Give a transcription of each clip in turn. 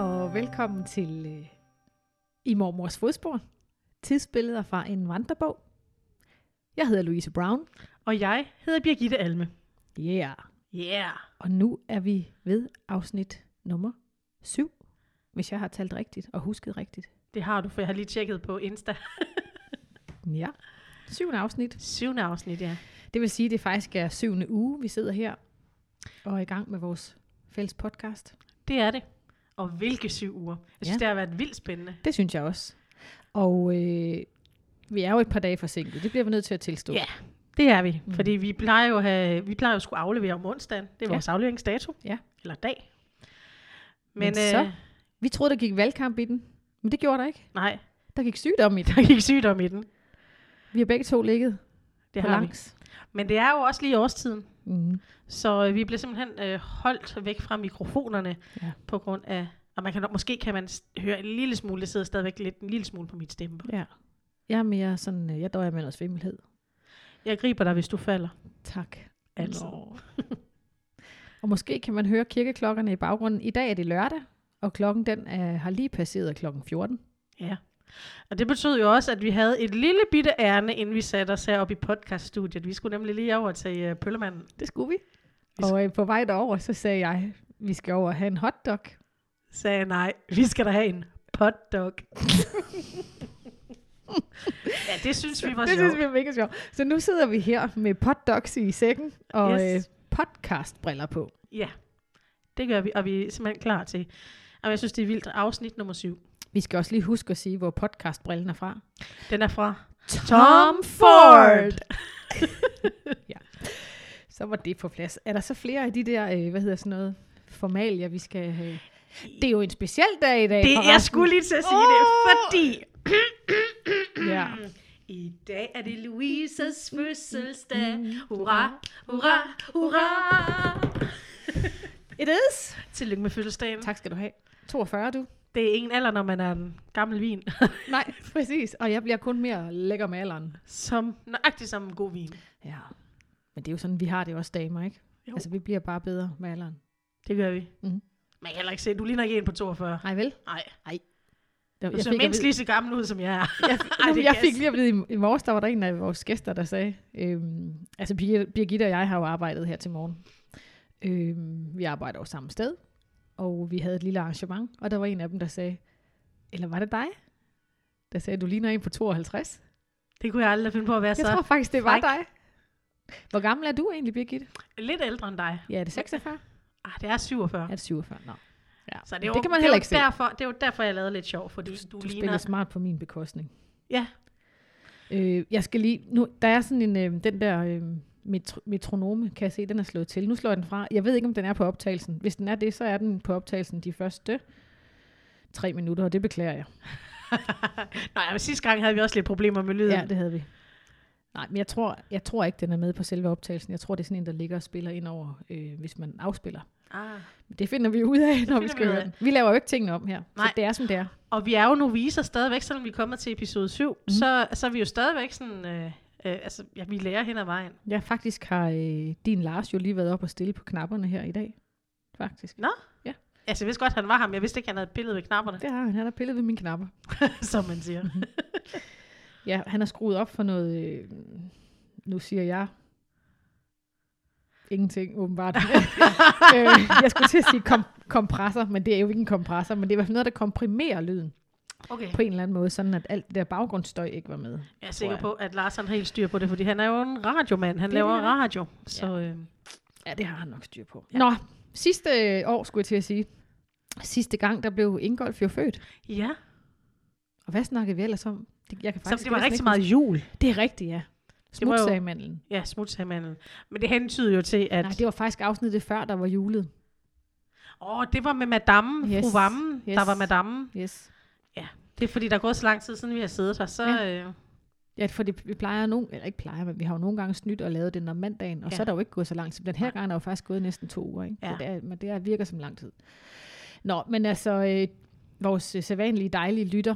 og velkommen til øh, I Mormors Fodspor. Tidsbilleder fra en vandrebog. Jeg hedder Louise Brown. Og jeg hedder Birgitte Alme. Yeah. Yeah. Og nu er vi ved afsnit nummer 7, hvis jeg har talt rigtigt og husket rigtigt. Det har du, for jeg har lige tjekket på Insta. Ja, syvende afsnit. Syvende afsnit, ja. Det vil sige, at det faktisk er syvende uge, vi sidder her og er i gang med vores fælles podcast. Det er det. Og hvilke syv uger. Jeg synes, Ja. det har været vildt spændende. Det synes jeg også. Og øh, vi er jo et par dage forsinket. Det bliver vi nødt til at tilstå. Ja. Det er vi, Mm. fordi vi plejer jo at have, vi plejer jo at skulle aflevere om onsdagen. Det er Ja. vores afleveringsdato. Ja. Eller dag. Men Men, så- øh, Vi troede, der gik valgkamp i den, men det gjorde der ikke. nej, Der gik sygdom i den. der gik sygdom i den. Vi har begge to ligget Det på har langs. Men det er jo også lige årstiden. Mm. Så øh, vi bliver simpelthen øh, holdt væk fra mikrofonerne Ja. på grund af, og man kan, måske kan man høre en lille smule, det sidder stadigvæk lidt en lille smule på mit stemme. Ja. Jeg er mere sådan, øh, jeg døjer med noget svimmelhed. Jeg griber dig, hvis du falder. Tak. Altid. Nå. og måske kan man høre kirkeklokkerne i baggrunden. I dag er det lørdag, og klokken den er, har lige passeret klokken 14. Ja. Og det betød jo også, at vi havde et lille bitte ærne, inden vi satte os heroppe i podcaststudiet. Vi skulle nemlig lige over til uh, Pøllemanden. Det skulle vi. Vi Og øh, på vej derover, så sagde jeg, vi skal over og have en hotdog. Sagde jeg, nej, vi skal da have en potdog. ja, det synes vi var det sjovt. synes vi er mega sjovt. Så nu sidder vi her med potdogs i sækken og Yes. øh, podcastbriller på. Ja, det gør vi, og vi er simpelthen klar til. Og jeg synes, det er vildt. Afsnit nummer syv. Vi skal også lige huske at sige, hvor podcastbrillen er fra. Den er fra Tom Ford. ja. Så var det på plads. Er der så flere af de der, øh, hvad hedder sådan noget, formalier, vi skal have? Det er jo en speciel dag i dag. Det, jeg skulle lige til at sige Åh! det, fordi Ja. i dag er det Louises fødselsdag. Hurra, hurra, hurra. It is. Tillykke med fødselsdagen. Tak skal du have. 42 du. Det er ingen alder, når man er en gammel vin. Nej, præcis. Og jeg bliver kun mere lækker med alderen. som, nøjagtigt som en god vin. Ja. Men det er jo sådan, vi har det også damer, ikke? Jo. Altså, vi bliver bare bedre med alderen. Det gør vi. Mhm. Man kan heller ikke se, du ligner ikke en på 42. Nej vel? Nej, Jeg, du ser mindst lige så gammel ud, som jeg er. jeg, Ej, jeg fik jeg lige at vide, i, morges, der var der en af vores gæster, der sagde, øhm, altså Birgitte og jeg har jo arbejdet her til morgen. Øhm, vi arbejder jo samme sted, og vi havde et lille arrangement, og der var en af dem, der sagde, eller var det dig? Der sagde, du ligner en på 52. Det kunne jeg aldrig finde på at være Jeg så tror faktisk, det var fræk. dig. Hvor gammel er du egentlig, Birgitte? lidt ældre end dig. Ja, er det 46? Ah, det er 47. Er det 47? Nå. Ja. Så det, jo, det kan man det er heller ikke se. derfor, Det jo derfor, jeg lavede lidt sjov, fordi du, Du, du ligner... spiller smart på min bekostning. Ja, Øh, jeg skal lige, nu, der er sådan en, øh, den der øh, metro, metronome, kan jeg se, den er slået til. Nu slår jeg den fra. Jeg ved ikke, om den er på optagelsen. Hvis den er det, så er den på optagelsen de første tre minutter, og det beklager jeg. Nej, men sidste gang havde vi også lidt problemer med lyden. Ja, det havde vi. Nej, men jeg tror, jeg tror ikke, den er med på selve optagelsen. Jeg tror, det er sådan en, der ligger og spiller ind over, øh, hvis man afspiller. Ah. Det finder vi ud af, når vi skal vi høre den. Vi laver jo ikke tingene om her, Nej. så det er, som det er. Og vi er jo noviser stadigvæk, selvom vi er kommet til episode 7. Mhm. Mm. Så, så er vi jo stadigvæk sådan... Øh, øh, altså, ja, vi lærer hen ad vejen. Ja, faktisk har øh, din Lars jo lige været op og stille på knapperne her i dag. Faktisk. Altså, jeg vidste godt, han var ham. Jeg vidste ikke, han havde et billede ved knapperne, Det har han. Han har pillet ved mine knapper. som man siger. Ja, han har skruet op for noget, øh, nu siger jeg, ingenting åbenbart. øh, jeg skulle til at sige kom, kompressor, men det er jo ikke en kompressor, men det er i hvert fald noget, der komprimerer lyden Okay. på en eller anden måde, sådan at alt det der baggrundsstøj ikke var med. Jeg er sikker jeg. på, at Lars har helt styr på det, fordi han er jo en radiomand. Han Det er laver det, radio. Så øh, Ja, det har han nok styr på. Ja. Nå, sidste år skulle jeg til at sige, sidste gang, der blev Ingolf jo født. ja, Og hvad snakkede vi ellers om? Det, jeg kan så faktisk det var rigtig meget jul. Det er rigtigt, ja. Smutsagemandlen. Ja, smutsagemanden. Men det hentyder jo til, at... Nej, det var faktisk afsnittet før, der var julet. Åh, oh, det var med madame, Yes. fru Vammen, Yes. der var madame. Yes. Det er fordi, der er gået så lang tid siden, vi har siddet her. Så, Ja. ja. øh, Ja, fordi vi plejer nogle, eller ikke plejer, men vi har jo nogle gange snydt og lavet den om mandagen, og ja. Ja. så er der jo ikke gået så lang tid. Den her Nej. gang er jo faktisk gået næsten to uger, ikke? Ja. Så det, er, men det er, virker som lang tid. Nå, men altså, øh, vores øh, sædvanlige dejlige lytter,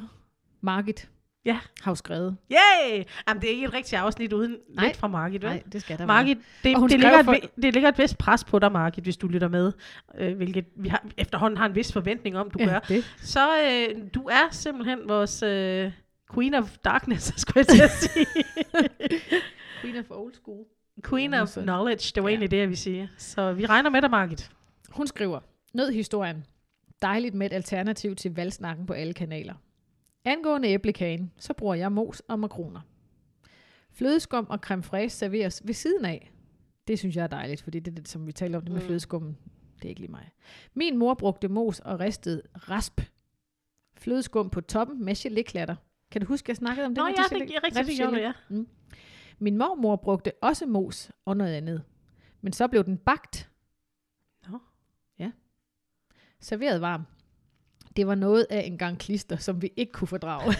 Margit, Ja. har jo skrevet. Yay! Jamen, det er ikke et rigtigt afsnit uden Nej. lidt fra Margit, vel? Nej, det skal der Margit, det, det, ligger et, for- vi- det ligger et vist pres på dig, Margit, hvis du lytter med, øh, hvilket vi har, efterhånden har en vis forventning om, du ja, gør. det. Så øh, du er simpelthen vores øh, Queen of Darkness, skulle jeg til at sige. Queen of old school. Queen of Knowledge, det var Ja. egentlig det, jeg vil sige. Så vi regner med dig, Margit. Hun skriver, Nødhistorien. Dejligt med et alternativ til valgsnakken på alle kanaler. Angående æblekagen, så bruger jeg mos og makroner. Flødeskum og creme fraise serveres ved siden af. Det synes jeg er dejligt, fordi det er det, som vi taler om det med Mm. flødeskummen. Det er ikke lige mig. Min mor brugte mos og ristet rasp. Flødeskum på toppen med geléklatter. Kan du huske, jeg snakkede om det? Nå med ja, de det er rigtigt, det gjorde du, ja. Min mormor brugte også mos og noget andet. Men så blev den bagt. Nå. Ja. Serveret varm. Det var noget af en gang klister, som vi ikke kunne fordrage.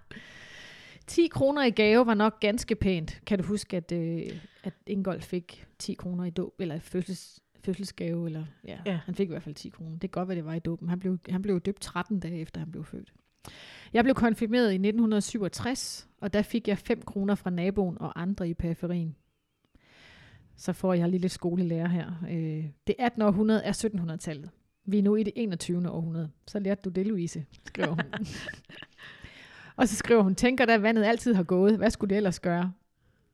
10 kroner i gave var nok ganske pænt. Kan du huske, at, øh, at Ingolf fik 10 kroner i dåb, eller fødsels, fødselsgave, eller ja, Ja. han fik i hvert fald 10 kroner. Det kan godt være, det var i dåben. Han blev, han blev døbt 13 dage efter, han blev født. Jeg blev konfirmeret i 1967, og der fik jeg 5 kroner fra naboen og andre i periferien. Så får jeg lige lidt skolelærer her. Øh, det 18. århundrede er 1700-tallet. Vi er nu i det 21. århundrede. Så lærte du det, Louise, skriver hun. og så skriver hun, tænker da vandet altid har gået. Hvad skulle det ellers gøre?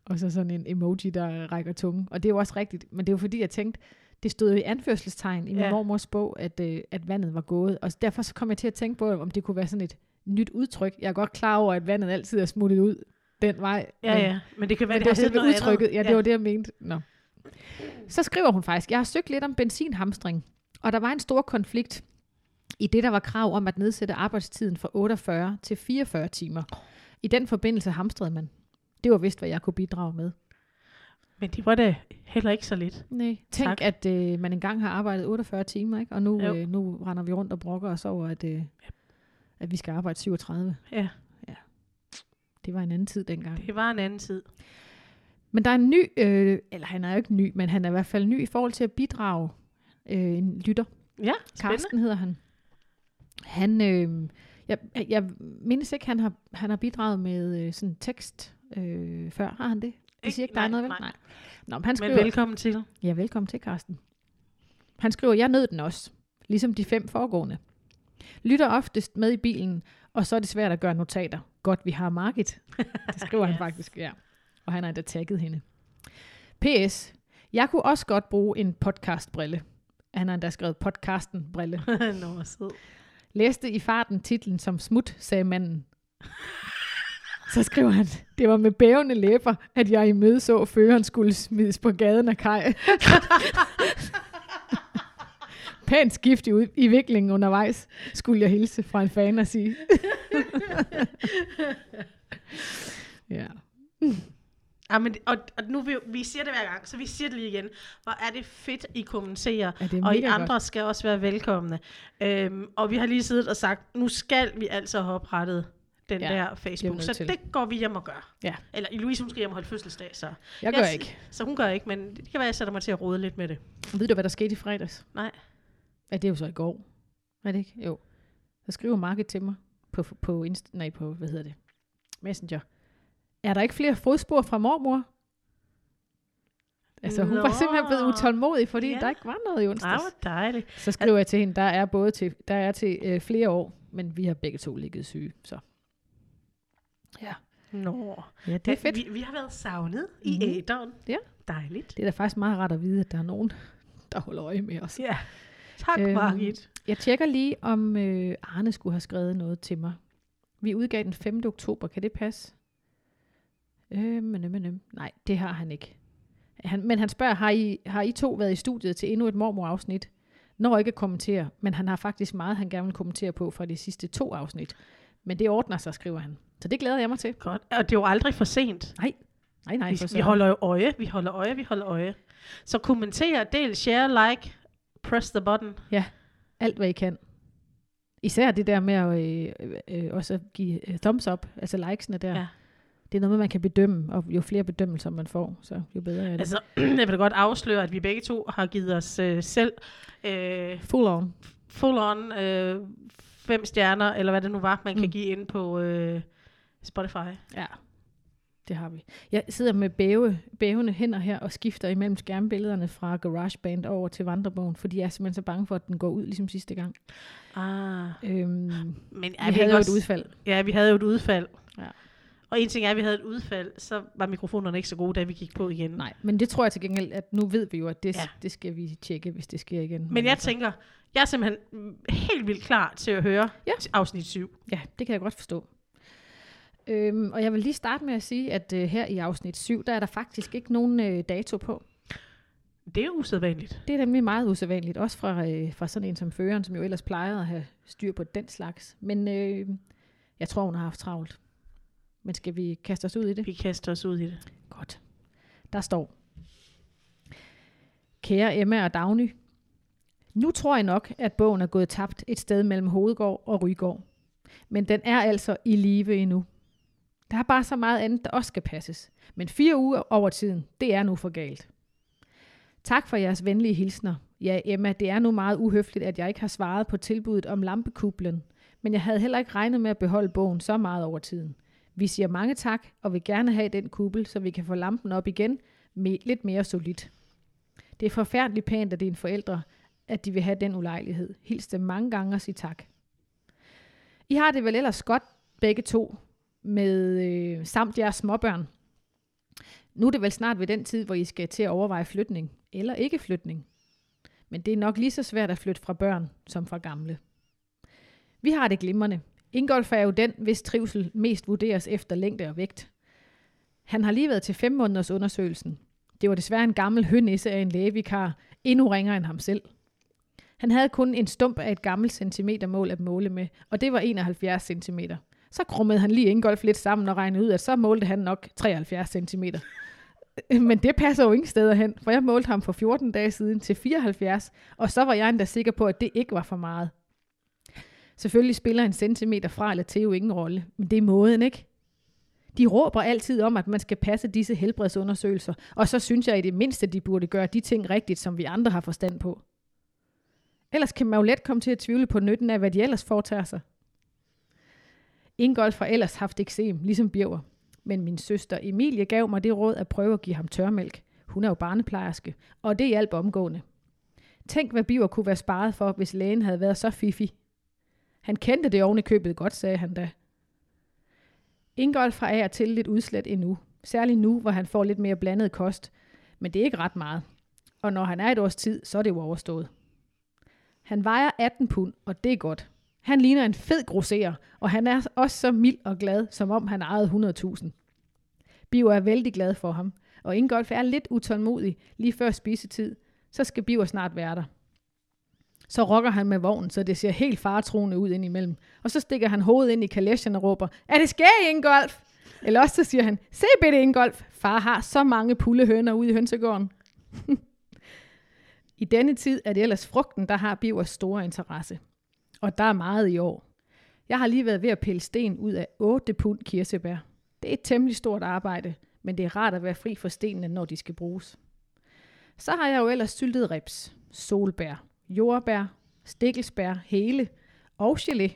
Og så sådan en emoji, der rækker tunge. Og det er jo også rigtigt. Men det er jo fordi, jeg tænkte, det stod jo i anførselstegn i min Ja. mormors bog, at, øh, at vandet var gået. Og derfor så kom jeg til at tænke på, om det kunne være sådan et nyt udtryk. Jeg er godt klar over, at vandet altid er smuttet ud den vej. Ja, men- ja. Men det kan være, men det, det har noget udtrykket. andet. Ja, det var det, jeg mente. Nå. Så skriver hun faktisk, jeg har søgt lidt om benzinhamstring, og der var en stor konflikt i det, der var krav om at nedsætte arbejdstiden fra 48 til 44 timer. I den forbindelse hamstrede man. Det var vist, hvad jeg kunne bidrage med. Men det var da heller ikke så lidt. Nej. Tænk, Tak. at øh, man engang har arbejdet 48 timer, ikke? og nu, Jo. øh, nu render vi rundt og brokker os over, at, øh, at vi skal arbejde 37. Ja, Det var en anden tid dengang. det var en anden tid. Men der er en ny, øh, eller han er jo ikke ny, men han er i hvert fald ny i forhold til at bidrage øh, en lytter. Ja, spændende. Karsten hedder han. Han, øh, jeg, jeg mindes ikke, han har, han har bidraget med øh, sådan tekst øh, før. Har han det? Det siger ikke, nej, noget, vel? nej. Nej. Nå, men han Men skriver, velkommen til. ja, velkommen til, Karsten. Han skriver, jeg nød den også, ligesom de fem foregående. Lytter oftest med i bilen, og så er det svært at gøre notater. Godt, vi har Margit. Det skriver han Yes. faktisk, ja. Og han har endda tagget hende. P.S. Jeg kunne også godt bruge en podcastbrille. Han har endda skrevet podcasten-brille. Nå, hvor sød. Læste i farten titlen som smut, sagde manden. Så skriver han, det var med bævende læber, at jeg i møde så føreren skulle smides på gaden af kaj. Pænt skift i, ud- i viklingen undervejs, skulle jeg hilse fra en fan og sige. ja. Ja, men, og, og nu vi, vi siger det hver gang, så vi siger det lige igen. Hvor er det fedt, I kommenterer. ja, Og I andre godt. skal også være velkomne. Øhm, og vi har lige siddet og sagt, nu skal vi altså have oprettet den Ja, der Facebook. Så til. det går vi hjem og gør. Ja. Eller Louise, hun skal hjem og holde fødselsdag, så, Jeg gør Jeg- ikke. så hun gør ikke, men det kan være, jeg sætter mig til at rode lidt med det. Ved du, hvad der skete i fredags? Nej. Ja, det er jo så i går. Er det ikke? Jo. Så skriver Market til mig på, på, Inst- nej, på, hvad hedder det? Messenger. Er der ikke flere fodspor fra mormor? Altså, hun var Nå. simpelthen blevet utålmodig, fordi Ja. der ikke var noget i onsdags. hvor dejligt. Så skriver jeg til hende, der er både til, der er til øh, flere år, men vi har begge to ligget syge, så. Ja. Nå. Ja, det er fedt. Vi, vi har været savnet i Mhm. æderen. Ja. Dejligt. Det er da faktisk meget rart at vide, at der er nogen, der holder øje med os. Ja. Tak, øhm, Margit. Jeg tjekker lige, om øh, Arne skulle have skrevet noget til mig. Vi udgav den 5. oktober. Kan det passe? Øh, men, men, men, nej, det har han ikke. Han, men han spørger, har I, har I to været i studiet til endnu et mormor-afsnit? Når ikke at kommentere, men han har faktisk meget, han gerne vil kommentere på fra de sidste to afsnit. Men det ordner sig, skriver han. Så det glæder jeg mig til. Godt. Og det er jo aldrig for sent. Nej, nej, Vi, for vi søren. holder jo øje, vi holder øje, vi holder øje. Så kommenter, del, share, like, press the button. alt, hvad I kan. Især det der med at øh, øh, også at give øh, thumbs up, altså likesene der. Ja. Det er noget med, man kan bedømme, og jo flere bedømmelser man får, så jo bedre er det. Altså, jeg vil da godt afsløre, at vi begge to har givet os øh, selv øh, Full on. full on øh, fem stjerner, eller hvad det nu var, man kan Mm. give ind på øh, Spotify. Ja, det har vi. Jeg sidder med bæve, bævende hænder her og skifter imellem skærmbillederne fra GarageBand over til vandrebogen, fordi jeg er simpelthen så bange for, at den går ud ligesom sidste gang. Ah. Øhm, Men vi er havde vi ikke jo også, et udfald. Ja, vi havde jo et udfald. Og en ting er, at vi havde et udfald, så var mikrofonerne ikke så gode, da vi gik på igen. Nej, men det tror jeg til gengæld, at nu ved vi jo, at det, Ja. det skal vi tjekke, hvis det sker igen. Men jeg altså, tænker, jeg er simpelthen helt vildt klar til at høre Ja. afsnit 7. Ja, det kan jeg godt forstå. Øhm, og jeg vil lige starte med at sige, at øh, her i afsnit 7, der er der faktisk ikke nogen øh, dato på. Det er usædvanligt. Det er nemlig meget usædvanligt, også fra, øh, fra sådan en som føreren, som jo ellers plejer at have styr på den slags. Men øh, jeg tror, hun har haft travlt. Men skal vi kaste os ud i det? Vi kaster os ud i det. Godt. Der står, Kære Emma og Dagny, nu tror jeg nok, at bogen er gået tabt et sted mellem Hovedgård og Rygård. Men den er altså i live endnu. Der er bare så meget andet, der også skal passes. Men fire uger over tiden, det er nu for galt. Tak for jeres venlige hilsner. Ja, Emma, det er nu meget uhøfligt, at jeg ikke har svaret på tilbuddet om lampekublen. Men jeg havde heller ikke regnet med at beholde bogen så meget over tiden. Vi siger mange tak, og vil gerne have den kuppel, så vi kan få lampen op igen med lidt mere solidt. Det er forfærdeligt pænt af dine forældre, at de vil have den ulejlighed. Hils dem mange gange og sig tak. I har det vel ellers godt begge to, med øh, samt jeres småbørn. Nu er det vel snart ved den tid, hvor I skal til at overveje flytning, eller ikke flytning. Men det er nok lige så svært at flytte fra børn som fra gamle. Vi har det glimrende. Ingolf er jo den, hvis trivsel mest vurderes efter længde og vægt. Han har lige været til fem måneders undersøgelsen. Det var desværre en gammel hønisse af en lægevikar, endnu ringere end ham selv. Han havde kun en stump af et gammelt centimetermål at måle med, og det var 71 cm. Så krummede han lige Ingolf lidt sammen og regnede ud, at så målte han nok 73 cm. Men det passer jo ingen steder hen, for jeg målte ham for 14 dage siden til 74, og så var jeg endda sikker på, at det ikke var for meget. Selvfølgelig spiller en centimeter fra eller til jo ingen rolle, men det er måden, ikke? De råber altid om, at man skal passe disse helbredsundersøgelser, og så synes jeg i det mindste, de burde gøre de ting rigtigt, som vi andre har forstand på. Ellers kan man jo let komme til at tvivle på nytten af, hvad de ellers foretager sig. Ingolf har ellers haft eksem, ligesom Birger. Men min søster Emilie gav mig det råd at prøve at give ham tørmælk. Hun er jo barneplejerske, og det hjalp omgående. Tænk, hvad Biver kunne være sparet for, hvis lægen havde været så fifi. Han kendte det oven i købet godt, sagde han da. Ingolf har af og til lidt udslet endnu. Særligt nu, hvor han får lidt mere blandet kost. Men det er ikke ret meget. Og når han er et års tid, så er det jo overstået. Han vejer 18 pund, og det er godt. Han ligner en fed grosserer, og han er også så mild og glad, som om han ejede 100.000. Biver er vældig glad for ham, og Ingolf er lidt utålmodig lige før spisetid, så skal Biver snart være der. Så rokker han med vognen, så det ser helt faretroende ud indimellem. Og så stikker han hovedet ind i kalesjen og råber, er det skæg, Ingolf? Eller også så siger han, se bitte Ingolf, far har så mange pullehøner ude i hønsegården. I denne tid er det ellers frugten, der har Bivers store interesse. Og der er meget i år. Jeg har lige været ved at pille sten ud af 8 pund kirsebær. Det er et temmelig stort arbejde, men det er rart at være fri for stenene, når de skal bruges. Så har jeg jo ellers syltet reps, solbær, jordbær, stikkelsbær, hele og gelé.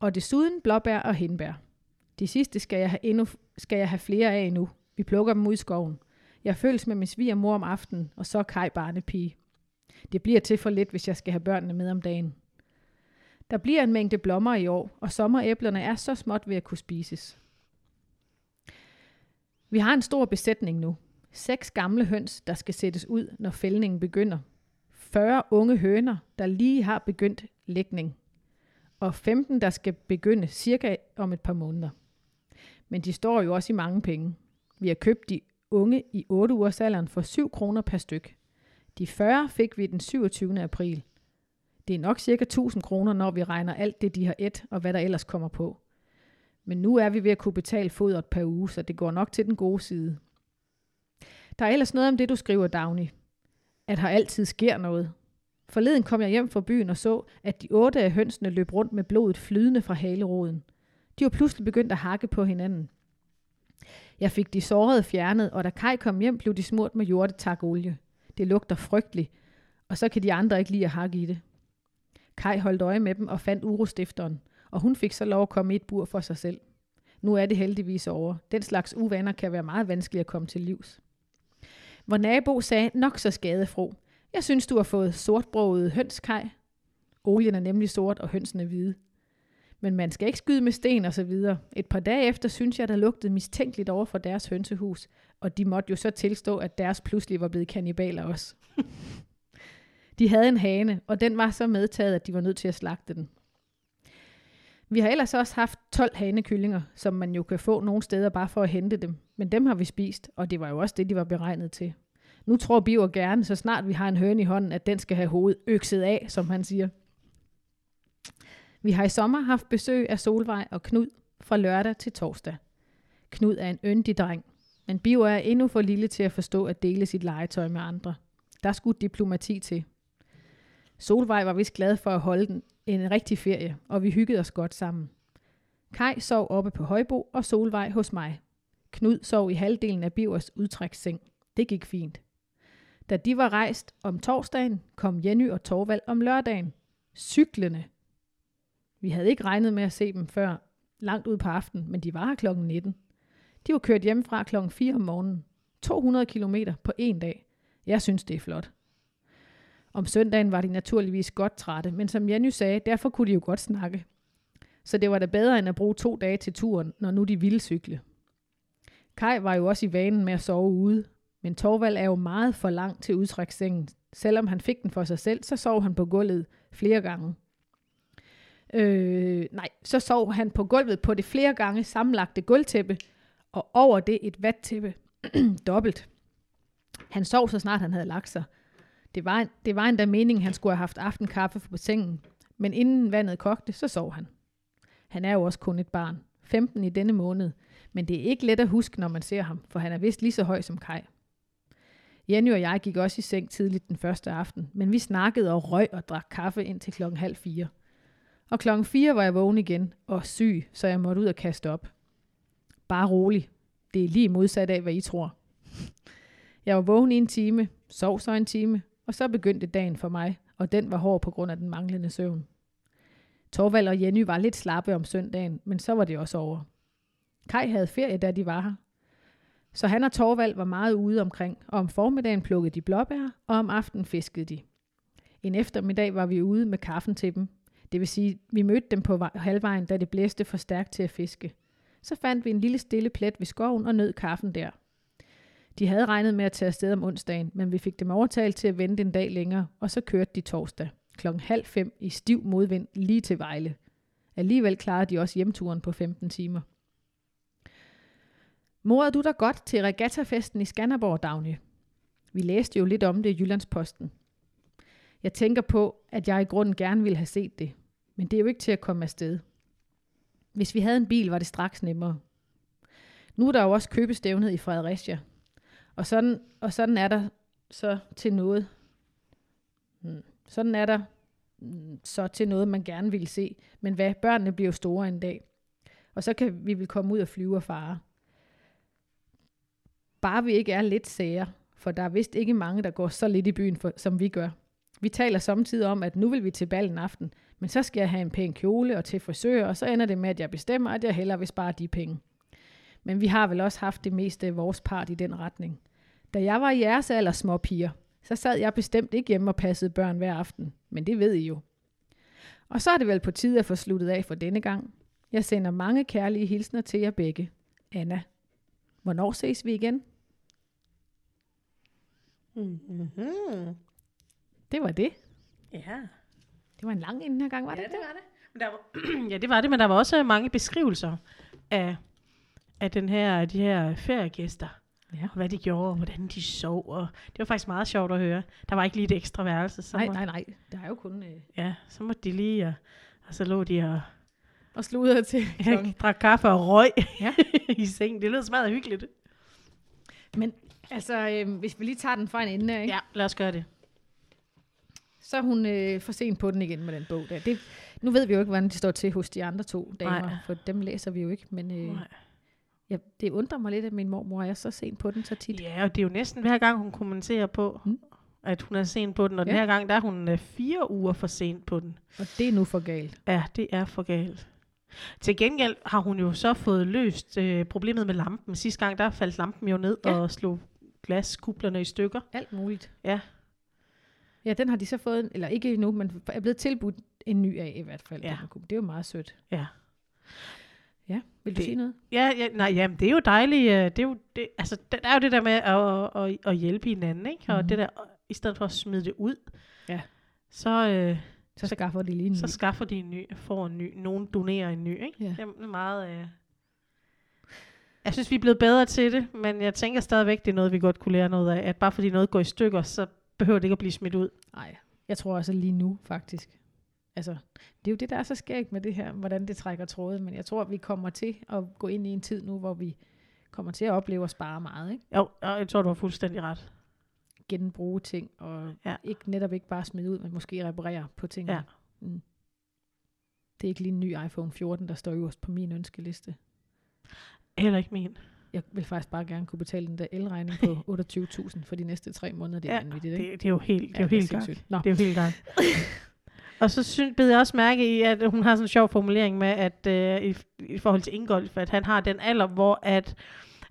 Og desuden blåbær og hindbær. De sidste skal jeg have, endnu, skal jeg have flere af nu. Vi plukker dem ud i skoven. Jeg føles med min svigermor om aftenen, og så Kai barnepige. Det bliver til for lidt, hvis jeg skal have børnene med om dagen. Der bliver en mængde blommer i år, og sommeræblerne er så småt ved at kunne spises. Vi har en stor besætning nu. Seks gamle høns, der skal sættes ud, når fældningen begynder. 40 unge høner, der lige har begyndt lægning. Og 15, der skal begynde cirka om et par måneder. Men de står jo også i mange penge. Vi har købt de unge i 8 ugers alderen for 7 kroner per styk. De 40 fik vi den 27. april. Det er nok cirka 1000 kroner, når vi regner alt det, de har et, og hvad der ellers kommer på. Men nu er vi ved at kunne betale fodret per uge, så det går nok til den gode side. Der er ellers noget om det, du skriver, Dagny. At her altid sker noget. Forleden kom jeg hjem fra byen og så, at de otte af hønsene løb rundt med blodet flydende fra haleroden. De var pludselig begyndt at hakke på hinanden. Jeg fik de sårede fjernet, og da Kai kom hjem, blev de smurt med jordetakolie. Det lugter frygteligt, og så kan de andre ikke lide at hakke i det. Kai holdt øje med dem og fandt urostifteren, og hun fik så lov at komme i et bur for sig selv. Nu er det heldigvis over. Den slags uvaner kan være meget vanskelige at komme til livs. Hvor nabo sagde nok så skadefro. Jeg synes, du har fået sortbroget hønskej. Olien er nemlig sort, og hønsene hvide. Men man skal ikke skyde med sten og så videre. Et par dage efter synes jeg, der lugtede mistænkeligt over for deres hønsehus, og de måtte jo så tilstå, at deres pludselig var blevet kannibaler også. de havde en hane, og den var så medtaget, at de var nødt til at slagte den. Vi har ellers også haft 12 hanekyllinger, som man jo kan få nogle steder bare for at hente dem. Men dem har vi spist, og det var jo også det, de var beregnet til. Nu tror Biver gerne, så snart vi har en høne i hånden, at den skal have hovedet økset af, som han siger. Vi har i sommer haft besøg af Solvej og Knud fra lørdag til torsdag. Knud er en yndig dreng, men Bio er endnu for lille til at forstå at dele sit legetøj med andre. Der skulle diplomati til. Solvej var vist glad for at holde den en rigtig ferie, og vi hyggede os godt sammen. Kai sov oppe på Højbo og Solvej hos mig. Knud sov i halvdelen af Bivers udtræksseng. Det gik fint. Da de var rejst om torsdagen, kom Jenny og Torvald om lørdagen. Cyklende. vi havde ikke regnet med at se dem før langt ud på aftenen, men de var her klokken 19. De var kørt hjemmefra kl. klokken 4 om morgenen. 200 km på en dag. Jeg synes, det er flot. Om søndagen var de naturligvis godt trætte, men som Jenny sagde, derfor kunne de jo godt snakke. Så det var da bedre end at bruge to dage til turen, når nu de ville cykle. Kai var jo også i vanen med at sove ude, men Torvald er jo meget for lang til udtrækssengen. Selvom han fik den for sig selv, så sov han på gulvet flere gange. Øh, nej, så sov han på gulvet på det flere gange sammenlagte gulvtæppe, og over det et vattæppe. Dobbelt. Han sov så snart han havde lagt sig. Det var, det var endda meningen, han skulle have haft aftenkaffe på sengen, men inden vandet kogte, så sov han. Han er jo også kun et barn. 15 i denne måned, men det er ikke let at huske, når man ser ham, for han er vist lige så høj som Kai. Jenny og jeg gik også i seng tidligt den første aften, men vi snakkede og røg og drak kaffe indtil klokken halv fire. Og klokken 4 var jeg vågen igen og syg, så jeg måtte ud og kaste op. Bare rolig. Det er lige modsat af, hvad I tror. Jeg var vågen i en time, sov så en time, og så begyndte dagen for mig, og den var hård på grund af den manglende søvn. Torvald og Jenny var lidt slappe om søndagen, men så var det også over. Kai havde ferie, da de var her. Så han og Torvald var meget ude omkring, og om formiddagen plukkede de blåbær, og om aftenen fiskede de. En eftermiddag var vi ude med kaffen til dem, det vil sige, vi mødte dem på halvvejen, da det blæste for stærkt til at fiske. Så fandt vi en lille stille plet ved skoven og nød kaffen der. De havde regnet med at tage afsted om onsdagen, men vi fik dem overtalt til at vente en dag længere, og så kørte de torsdag klokken halv fem i stiv modvind lige til Vejle. Alligevel klarede de også hjemturen på 15 timer. Morede du dig godt til regattafesten i Skanderborg, Dagny? Vi læste jo lidt om det i Jyllandsposten. Jeg tænker på, at jeg i grunden gerne ville have set det, men det er jo ikke til at komme afsted. Hvis vi havde en bil, var det straks nemmere. Nu er der jo også købestævnet i Fredericia, og sådan, og sådan er der så til noget. Hmm. Sådan er der hmm, så til noget, man gerne vil se. Men hvad, børnene bliver jo store en dag. Og så kan vi vil komme ud og flyve og fare. Bare vi ikke er lidt sære, for der er vist ikke mange, der går så lidt i byen, for, som vi gør. Vi taler samtidig om, at nu vil vi til ballen aften, men så skal jeg have en pæn kjole og til frisør, og så ender det med, at jeg bestemmer, at jeg hellere vil spare de penge. Men vi har vel også haft det meste af vores part i den retning. Da jeg var i jeres alder små piger, så sad jeg bestemt ikke hjemme og passede børn hver aften, men det ved I jo. Og så er det vel på tide at få sluttet af for denne gang. Jeg sender mange kærlige hilsner til jer begge. Anna. Hvornår ses vi igen? Mm-hmm. Det var det. Ja. Det var en lang en den her gang, var ja, det det var det. Men der var, ja, det var det, men der var også mange beskrivelser af, af den her, de her feriegæster. Ja. Og hvad de gjorde, og hvordan de sov. Og det var faktisk meget sjovt at høre. Der var ikke lige et ekstra værelse. Så Nej, må, nej, nej. Der er jo kun... Øh, Ja, så måtte de lige, og, og så lå de og og sludre til klokken. drak kaffe og røg Ja. i seng. Det lød smadret hyggeligt. Men altså, øh, hvis vi lige tager den fra en ende ikke? Ja, lad os gøre det. så er hun øh, for sent på den igen med den bog der. Det, nu ved vi jo ikke, hvordan de står til hos de andre to damer, Nej. for dem læser vi jo ikke. Men øh, Nej. Ja, det undrer mig lidt, at min mormor er så sent på den så tit. Ja, og det er jo næsten hver gang, hun kommenterer på, Mm. at hun er sent på den, og den Ja. her gang, der er hun øh, fire uger for sent på den. Og det er nu for galt. Ja, det er for galt. Til gengæld har hun jo så fået løst øh, problemet med lampen. Sidste gang, der faldt lampen jo ned Ja. og slog glaskublerne i stykker. Alt muligt. Ja. Ja, den har de så fået, eller ikke endnu, men er blevet tilbudt en ny af i hvert fald. Ja. den. Det er jo meget sødt. Ja. Ja, vil du Det- sige noget? Ja, ja nej, jamen, det er jo dejligt. øh, Det er jo, det, altså, der er jo det der med at, at, at hjælpe hinanden, ikke? Og Mhm. det der, i stedet for at smide det ud, Ja. så, øh, Så skaffer de lige en så ny. skaffer de en ny, får en ny. Nogen donerer en ny, ikke? Ja. Det er meget... Øh... Jeg synes, vi er blevet bedre til det, men jeg tænker stadigvæk, det er noget, vi godt kunne lære noget af. At bare fordi noget går i stykker, så behøver det ikke at blive smidt ud. Nej, jeg tror også lige nu, faktisk. Altså, det er jo det, der er så skægt med det her, hvordan det trækker tråde, men jeg tror, at vi kommer til at gå ind i en tid nu, hvor vi kommer til at opleve at spare meget, ikke? Jo, jo, jeg tror, du har fuldstændig ret. Genbruge ting, og Ja. ikke, netop ikke bare smide ud, men måske reparere på tingene. Ja. Mm. Det er ikke lige en ny iPhone 14, der står øverst på min ønskeliste. Heller ikke min. Jeg vil faktisk bare gerne kunne betale den der elregning på 28.000 for de næste tre måneder. Det er Ja, vanvittigt, ikke? Det, det er jo helt, det er jo Ja, helt. Nå, Det er jo helt gang. Og så synes, bed jeg også mærke i, at hun har sådan en sjov formulering med, at øh, i, i forhold til Ingolf, at han har den alder, hvor at,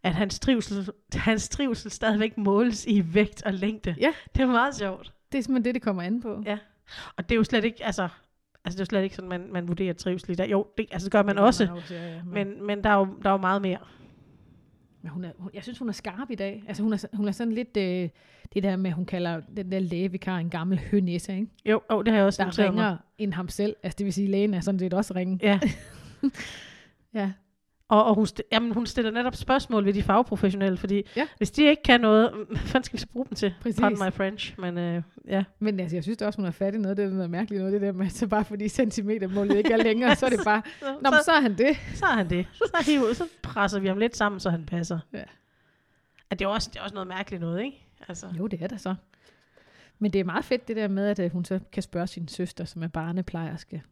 at hans, trivsel, hans trivsel stadigvæk måles i vægt og længde. Ja. Det er meget sjovt. det er simpelthen det, det kommer an på. Ja. Og det er jo slet ikke, altså, altså det er jo slet ikke sådan, man, man vurderer trivsel i dag. Jo, det, altså det gør man Det også, også ja, ja, men, men, men der, er jo, der er jo meget mere. Men hun er, hun, jeg synes, hun er skarp i dag. Altså, hun er, hun er sådan lidt øh, det der med, hun kalder den der lægevikar en gammel hønisse, ikke? Jo, oh, det har jeg også der noteret mig. ringer end ham selv. Altså, det vil sige, lægen er sådan set også ringe. Ja, Ja, og, og hun, jamen, hun stiller netop spørgsmål ved de fagprofessionelle, fordi Ja. hvis de ikke kan noget, hvad fanden skal vi så bruge dem til? Præcis. Pardon my French, men øh, ja. men altså, jeg synes da også, hun er fat i noget. Det er noget mærkeligt noget, det der med, så bare fordi centimetermålet ikke er længere, så er det bare, Så, nå, så, så er han det. så er han det. Så, hiver, så presser vi ham lidt sammen, så han passer. Ja. At det, er også, det er også noget mærkeligt noget, ikke? Altså, Jo, det er det så. Men det er meget fedt det der med, at øh, hun så kan spørge sin søster, som er barneplejerske.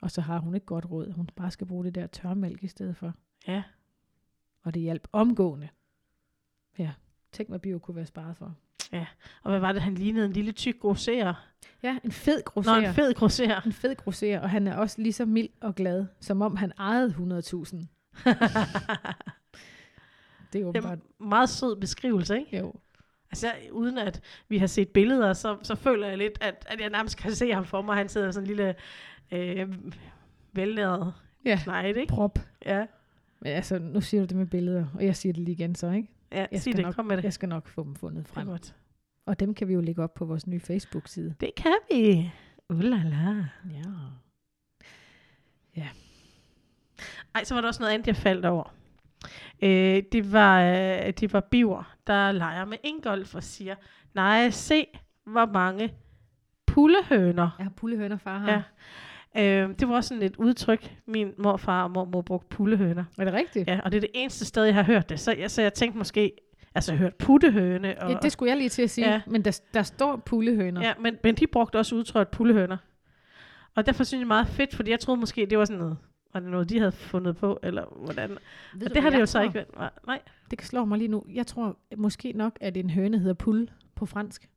Og så har hun ikke godt råd. Hun bare skal bruge det der tørmælk i stedet for. ja. Og det hjalp omgående. Ja, tænk hvad bio kunne være sparet for. Og hvad var det, han lignede? En lille tyk grosserer? Ja, en fed Nå, grosserer. en fed grosserer. en fed grosserer, og han er også lige så mild og glad, som om han ejede 100.000. Det er jo bare... en meget sød beskrivelse, ikke? Jo. Altså, uden at vi har set billeder, så, så føler jeg lidt, at, at jeg nærmest kan se ham for mig. Han sidder sådan en lille øh, velnæret Ja, knight, ikke? prop. Ja, Men altså, nu siger du det med billeder, og jeg siger det lige igen så, ikke? ja Jeg sig skal det. nok- Kom med det. Jeg skal nok få dem fundet Det er frem. godt. Og dem kan vi jo lægge op på vores nye Facebook-side. Det kan vi. Ulala. Ja. Ej, så var der også noget andet, jeg faldt over. Øh, det, var, øh, det var Biver, der leger med Ingolf og siger, nej, se, hvor mange pullehøner. Jeg har pullehøner far har. Ja. Øh, det var også sådan et udtryk, min morfar og mormor brugte pullehøner. Er det rigtigt? Ja, og det er det eneste sted, jeg har hørt det. Så jeg, så jeg tænkte måske, altså jeg hørt puttehøne. Og, Ja, det skulle jeg lige til at sige, Ja. men der, der står pullehøner. Ja, men, men de brugte også udtrykket pullehøner. Og derfor synes jeg meget fedt, fordi jeg troede måske, det var sådan noget, var det noget, de havde fundet på, eller hvordan. Ved Og du, det har det jo så tror? ikke været. Nej. Det kan slå mig lige nu. Jeg tror måske nok, at en høne hedder pull på fransk.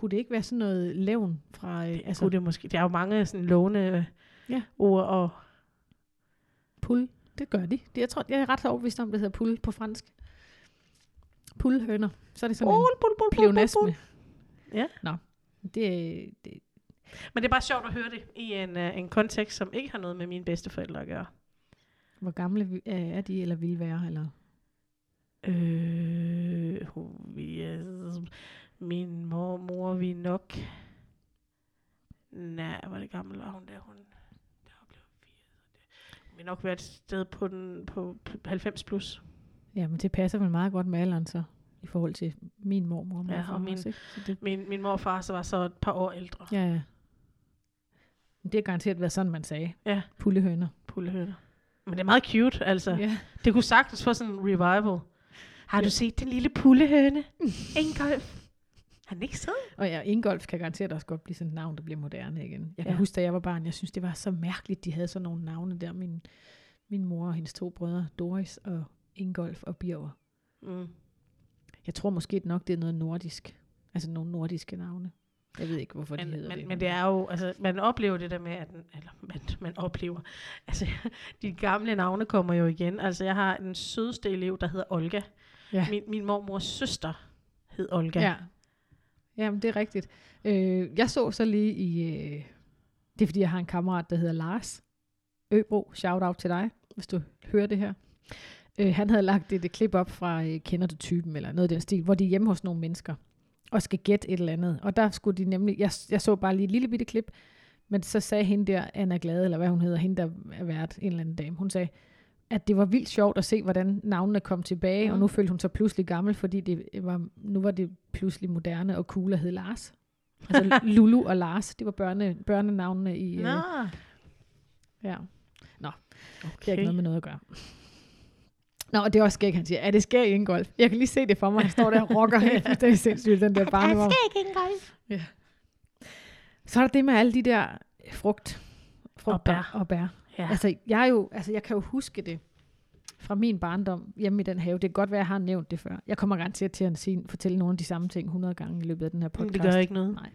Kunne det ikke være sådan noget levn fra... Øh, Altså, altså, kunne det måske. Der er jo mange sådan låne Ja. ja. ord, og pull? Det gør de. Det, jeg tror, jeg er ret overbevist om, det hedder pull på fransk. Pullhøner. Så er det sådan en Bul, bul, bul, bul, bul, pleonasme. bul. Ja. Nå, det, det, Men det er bare sjovt at høre det i en, uh, en kontekst, som ikke har noget med mine bedsteforældre at gøre. hvor gamle øh, er de, eller vil være, eller... Øh, vi, er- min mor, mor, vi er nok... Nej, hvor det gammel var hun der? Hun, der var blevet 80. Vi har nok været et sted på, den, på 90 plus. Ja, men det passer vel meget godt med alderen så, i forhold til min mormor og Ja, morfar og min- også, det, Min, min mor og far så var så et par år ældre. ja, ja. Men Det har garanteret været sådan, man sagde. Ja. Pullehøner. Pullehøner. Men det er meget cute, altså. Ja. Det kunne sagtens få sådan en revival. Har du set den lille pullehøne? Ingolf. Han er ikke sød. Og ja, Ingolf kan garanteret også godt blive sådan et navn, der bliver moderne igen. Jeg kan Ja. huske, da jeg var barn, jeg synes, det var så mærkeligt, de havde sådan nogle navne der. Min, min mor og hendes to brødre, Doris og Ingolf og Birger. Mm. Jeg tror måske nok, det er noget nordisk. Altså nogle nordiske navne. Jeg ved ikke, hvorfor de Men, hedder men, det. men det er jo, altså, man oplever det der med, at, eller man, man oplever, altså, de gamle navne kommer jo igen. Altså, jeg har en sødeste elev, der hedder Olga. Ja. Min, min mormors søster hed Olga. Ja. Jamen, det er rigtigt. Øh, jeg så så lige i... Øh, det er, fordi jeg har en kammerat, der hedder Lars Øbro. Shout out til dig, hvis du hører det her. Øh, han havde lagt et, et klip op fra øh, Kender du typen, eller noget af den stil, hvor de er hjemme hos nogle mennesker, og skal gætte et eller andet. Og der skulle de nemlig... Jeg, jeg så bare lige et lille bitte klip, men så sagde hende der, Anna Glade, eller hvad hun hedder, hende der er vært, en eller anden dame, hun sagde, at det var vildt sjovt at se, hvordan navnene kom tilbage, mm. og nu følte hun sig pludselig gammel, fordi det var, nu var det pludselig moderne og cool at hedde Lars. Altså Lulu og Lars, det var børne, børnenavnene i... Nå, Øh, ja, det har ikke okay. noget med noget at gøre. Nå, og det er også skægt, han siger, er det sker i Ingolf? Jeg kan lige se det for mig, han står der og rocker helt fuldstændig sindssygt, den der barnevogn. Så er der det med alle de der frugt, frugt Og bær. Og bær. Ja. Altså, jeg, er jo, altså, jeg kan jo huske det fra min barndom hjemme i den have. Det kan godt være, at jeg har nævnt det før. Jeg kommer garanteret til at sige, fortælle nogle af de samme ting 100 gange i løbet af den her podcast. det gør ikke noget. Nej.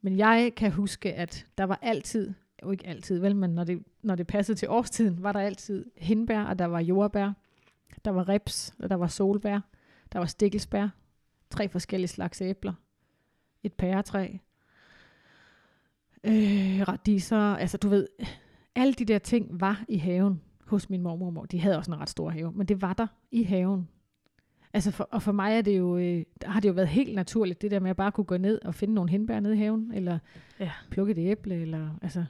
Men jeg kan huske, at der var altid, jo ikke altid vel, men når det, når det passede til årstiden, var der altid hindbær, og der var jordbær, der var reps, og der var solbær, der var stikkelsbær, tre forskellige slags æbler, et pæretræ, øh, radiser, altså du ved, alle de der ting var i haven hos min mormor og mor. De havde også en ret stor have, men det var der i haven. Altså for, og for mig er det jo, øh, der har det jo været helt naturligt, det der med at bare kunne gå ned og finde nogle hindbær nede i haven, eller Ja. plukke et æble, eller altså,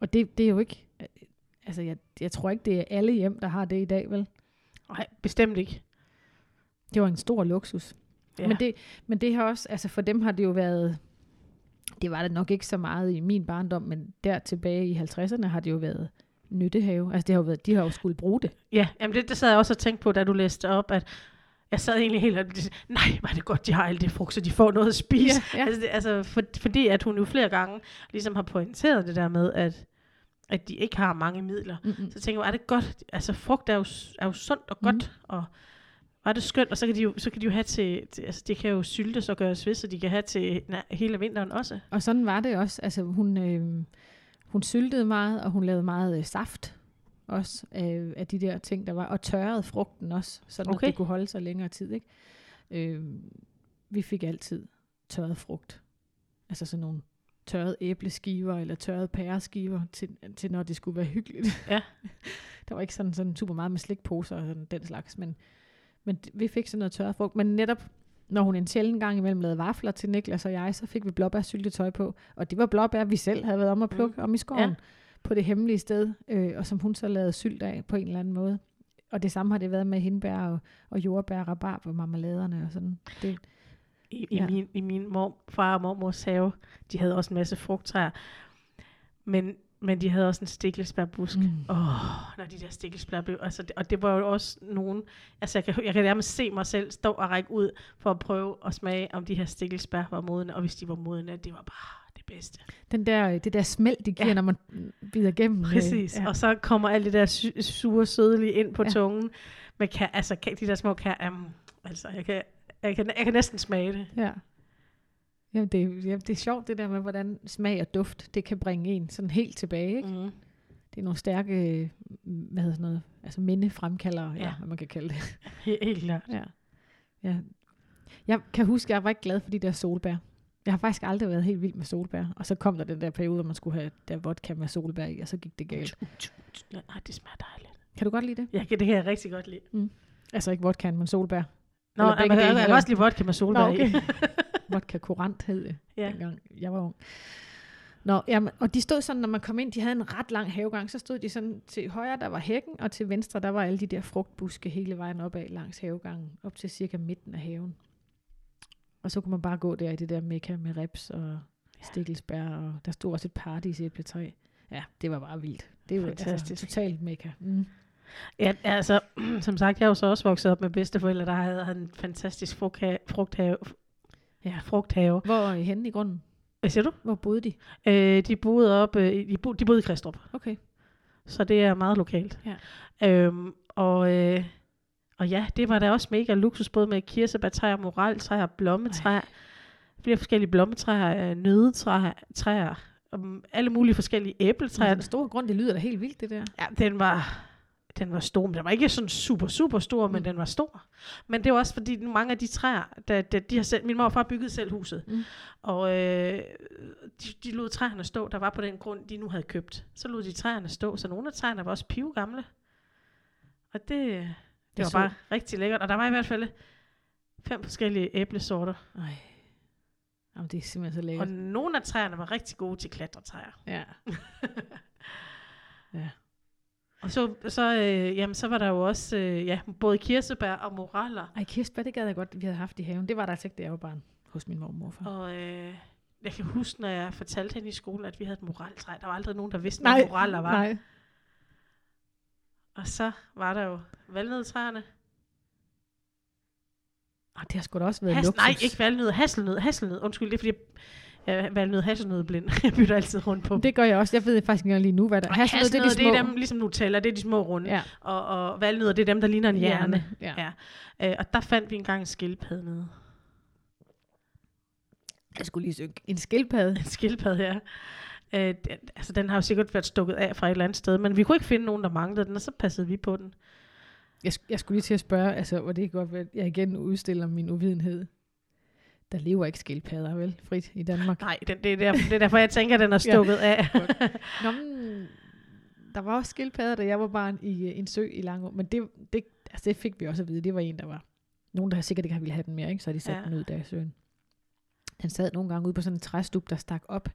og det, det er jo ikke, altså jeg, jeg tror ikke, det er alle hjem, der har det i dag, vel? Nej, bestemt ikke. Det var en stor luksus. Ja. Men, det, men det har også, altså for dem har det jo været, det var det nok ikke så meget i min barndom, men der tilbage i 50'erne har det jo været nyttehave. Altså det har jo været, de har jo skulle bruge det. Ja, jamen det, det sad jeg også og tænkte på, da du læste op, at jeg sad egentlig helt og nej, var det godt, de har alt det frugt, så de får noget at spise. Ja, ja. Altså, det, altså for, fordi at hun jo flere gange ligesom har pointeret det der med, at, at de ikke har mange midler. Mm-mm. Så tænker jeg, er det godt? Altså frugt er jo, er jo sundt og Mhm. godt, og var det skønt, og så kan de jo, så kan de jo have til, til altså det kan jo syltes og gøres ved, så de kan have til na, hele vinteren også. Og sådan var det også. Altså hun, øh, hun syltede meget, og hun lavede meget øh, saft også af, af de der ting, der var. Og tørrede frugten også, så okay. Okay. det kunne holde sig længere tid. Ikke? Øh, vi fik altid tørret frugt. Altså sådan nogle tørrede æbleskiver eller tørrede pæreskiver til, til når det skulle være hyggeligt. Ja. der var ikke sådan, sådan super meget med slikposer og sådan den slags, men, men vi fik sådan noget tørret frugt. Men netop når hun en sjælden gang imellem lavede vafler til Niklas og jeg, så fik vi blåbærsyltetøj på. Og det var blåbær, vi selv havde været om at plukke mm. om i skoven. Ja. På det hemmelige sted, øh, og som hun så lavede sylt af på en eller anden måde. Og det samme har det været med hindbær og, og jordbær, rabarber, marmeladerne og sådan. Det, I, i, Ja. min, i min mor, far og mormors have, de havde også en masse frugttræer, men, men de havde også en stikkelsbærbusk. Mm. Åh, oh, når de der stikkelsbær blev, altså, det, og det var jo også nogen, altså jeg kan, jeg kan nærmest se mig selv stå og række ud for at prøve at smage, om de her stikkelsbær var modne, og hvis de var modne, det var bare det bedste. den der, det der smelt, de giver, Ja. når man bider igennem. øh, Præcis, Ja. og så kommer alt det der su- sure, sødelige ind på ja. Tungen, med ka- altså ka- de der små kær, um, altså jeg kan, jeg, kan, jeg kan næsten smage det. Ja. Jamen, det, er- ja, det er sjovt det der med, hvordan smag og duft, det kan bringe en sådan helt tilbage. Ikke? Mm. Det er nogle stærke, øh, hvad hedder sådan noget, altså mindefremkaldere, ja. Ja. hvad man kan kalde det. Helt, klart. Ja. ja. Jeg kan huske, jeg var ikke glad for de der solbær. Jeg har faktisk aldrig været helt vild med solbær. Og så kom der den der periode, hvor man skulle have der vodka med solbær i, og så gik det galt. Nej, det smager dejligt. Kan du godt lide det? Ja, det kan jeg rigtig godt lide. Altså ikke vodka, men solbær. Nå, jeg, begge jeg, kan også lide vodka med solbær Nå, okay. i. vodka kurant hed det, Ja. dengang jeg var ung. Nå, jamen, og de stod sådan, når man kom ind, de havde en ret lang havegang, så stod de sådan til højre, der var hækken, og til venstre, der var alle de der frugtbuske hele vejen opad langs havegangen, op til cirka midten af haven. Og så kunne man bare gå der i det der mekka med reps og stikkelsbær, og der stod også et paradis æbletræ. Ja, det var bare vildt. Det var Fantastisk. altså, totalt mekka. Mm. Ja, altså, som sagt, jeg er jo så også vokset op med bedsteforældre, der havde, havde en fantastisk frugthave, frugthave, ja, frugthave. Hvor er I henne i grunden? Hvad siger du? Hvor boede de? Øh, de boede op, øh, de, bo, de boede i Kristrup, Okay. så det er meget lokalt. Ja. Øhm, og, øh, Og ja, det var da også mega luksus, både med kirsebærtræer, moraltræer, blommetræer, flere forskellige blommetræer, øh, nødetræer, træer, og alle mulige forskellige æbletræer. Den store grund, det lyder da helt vildt, det der. Ja, den var, den var stor, men den var ikke sådan super, super stor, mm. men den var stor. Men det var også fordi, mange af de træer, der, der, de har selv, min mor og far byggede selv huset, Mm. og øh, de, de lod træerne stå, der var på den grund, de nu havde købt. Så lod de træerne stå, så nogle af træerne var også pive gamle. Og det, det Jeg var så- bare rigtig lækkert. Og der var i hvert fald fem forskellige æblesorter. Ej. Jamen, det er simpelthen så Og lækkert. nogle af træerne var rigtig gode til klatretræer. Ja. ja. Og så, så, øh, jamen, så var der jo også øh, ja, både kirsebær og moraller. Ej, kirsebær, det gad jeg godt, vi havde haft i haven. Det var der altså ikke, da jeg var barn hos min mor og. Og øh, jeg kan huske, når jeg fortalte hende i skolen, at vi havde et moraltræ. Der var aldrig nogen, der vidste, hvad moraller var. nej. Og så var der jo valnødtræerne. Ej, det har sgu da også været Has, luksus. nej, ikke valnød, hasselnød, hasselnød. Undskyld, det er fordi, jeg er valnød, hasselnød blind. jeg bytter altid rundt på dem. Det gør jeg også. Jeg ved faktisk ikke engang lige nu, hvad der Og Hasselnød, det er de små. det er dem, ligesom Nutella, det er de små runde. Ja. Og, og valnødder, det er dem, der ligner en hjerne. Ja. Ja. Øh, og der fandt vi engang en skildpadde nede. Jeg skulle lige synge. En skildpadde. En skildpadde, ja. Øh, det- altså, den har jo sikkert været stukket af fra et eller andet sted, men vi kunne ikke finde nogen, der manglede den, og så passede vi på den. Jeg, jeg skulle lige til at spørge, altså, hvor det kan godt være, at jeg igen udstiller min uvidenhed. Der lever ikke skildpadder, vel, frit i Danmark. Nej, den, det, er der, det er derfor, jeg tænker, at den er stukket af. Nå, men, der var også skildpadder, da jeg var barn i øh, en sø i Langå, men det, det, altså, det fik vi også at vide. Det var en, der var nogen, der sikkert ikke ville have den mere, ikke? så de satte Ja. ja. den ud der i søen. Den sad nogle gange ude på sådan en træstup, der stak op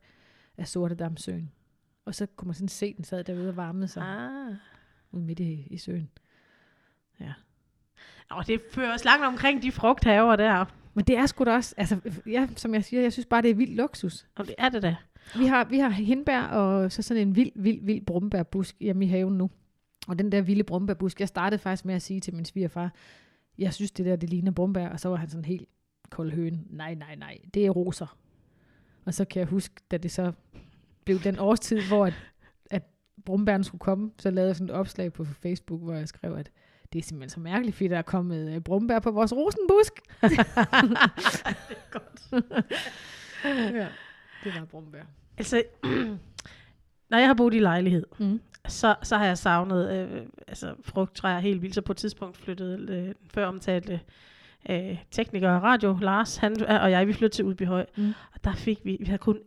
af Sortedamsøen. Og så kunne man sådan se, den sad derude og varmede sig ah. Ude midt i, i søen. Og det fører os langt omkring de frugthaver der. Men det er sgu da også, altså, ja, som jeg siger, jeg synes bare, det er vild luksus. Og det er det da. Vi har, vi har hindbær og så sådan en vild, vild, vild brumbærbusk hjemme i haven nu. Og den der vilde brumbærbusk, jeg startede faktisk med at sige til min svigerfar, jeg synes det der, det ligner brumbær, og så var han sådan helt kold høne. Nej, nej, nej, det er roser. Og så kan jeg huske, da det så blev den årstid, hvor at, at brumbæren skulle komme, så lavede jeg sådan et opslag på Facebook, hvor jeg skrev, at det er simpelthen så mærkeligt, fordi der er kommet øh, brumbær på vores rosenbusk. det er godt. ja, det var brumbær. Altså, når jeg har boet i lejlighed, Mm. så, så har jeg savnet øh, altså, frugttræer helt vildt. Så på et tidspunkt flyttede øh, den før omtalte øh, tekniker og radio, Lars, han og jeg, vi flyttede til Udbyhøj. Mm. Og der fik vi, vi havde kun,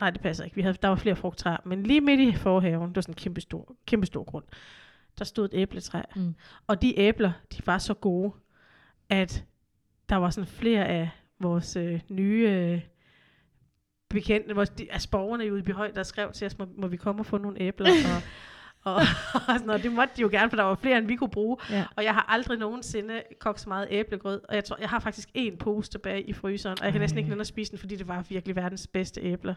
nej det passer ikke, vi havde, der var flere frugttræer, men lige midt i forhaven, det var sådan en kæmpe stor, kæmpe stor grund, der stod et æbletræ. Mm. Og de æbler, de var så gode, at der var sådan flere af vores øh, nye øh, bekendte, vores, de, af borgerne ude i Behøj, der skrev til os, må, må vi komme og få nogle æbler? og, og, og sådan noget. Det måtte de jo gerne, for der var flere, end vi kunne bruge. Ja. Og jeg har aldrig nogensinde kogt så meget æblegrød. Og jeg tror, jeg har faktisk en pose tilbage i fryseren, og jeg kan næsten ikke Ej. nænde at spise den, fordi det var virkelig verdens bedste æbler.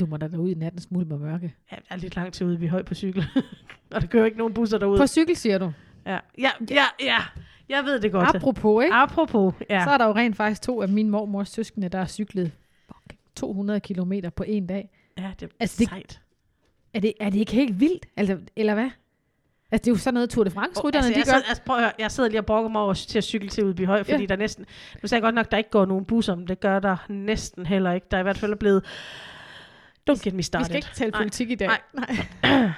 Du må da derud i nattens mulm og mørke. Ja, jeg er lidt langt til ude i Høj på cykel. og der kører ikke nogen busser derude. På cykel, siger du. Ja, ja, ja, ja. Jeg ved det godt. Apropos, ikke? Apropos, ja. Så er der jo rent faktisk to af min mormors søskende, der har cyklet fuck, 200 km på en dag. ja, det er Altså, det- sejt. Er det, er det ikke helt vildt? Altså, eller hvad? Altså, det er jo sådan noget Tour de France-rytterne, altså, de jeg, gør. sad, altså, prøv at høre, jeg sidder lige og brokker mig over til at cykle til Udby Høj, fordi Ja. der næsten... Nu sagde jeg godt nok, der ikke går nogen busser, men det gør der næsten heller ikke. Der er i hvert fald blevet... Don't get me Vi started. skal ikke tale Nej. politik i dag. Nej.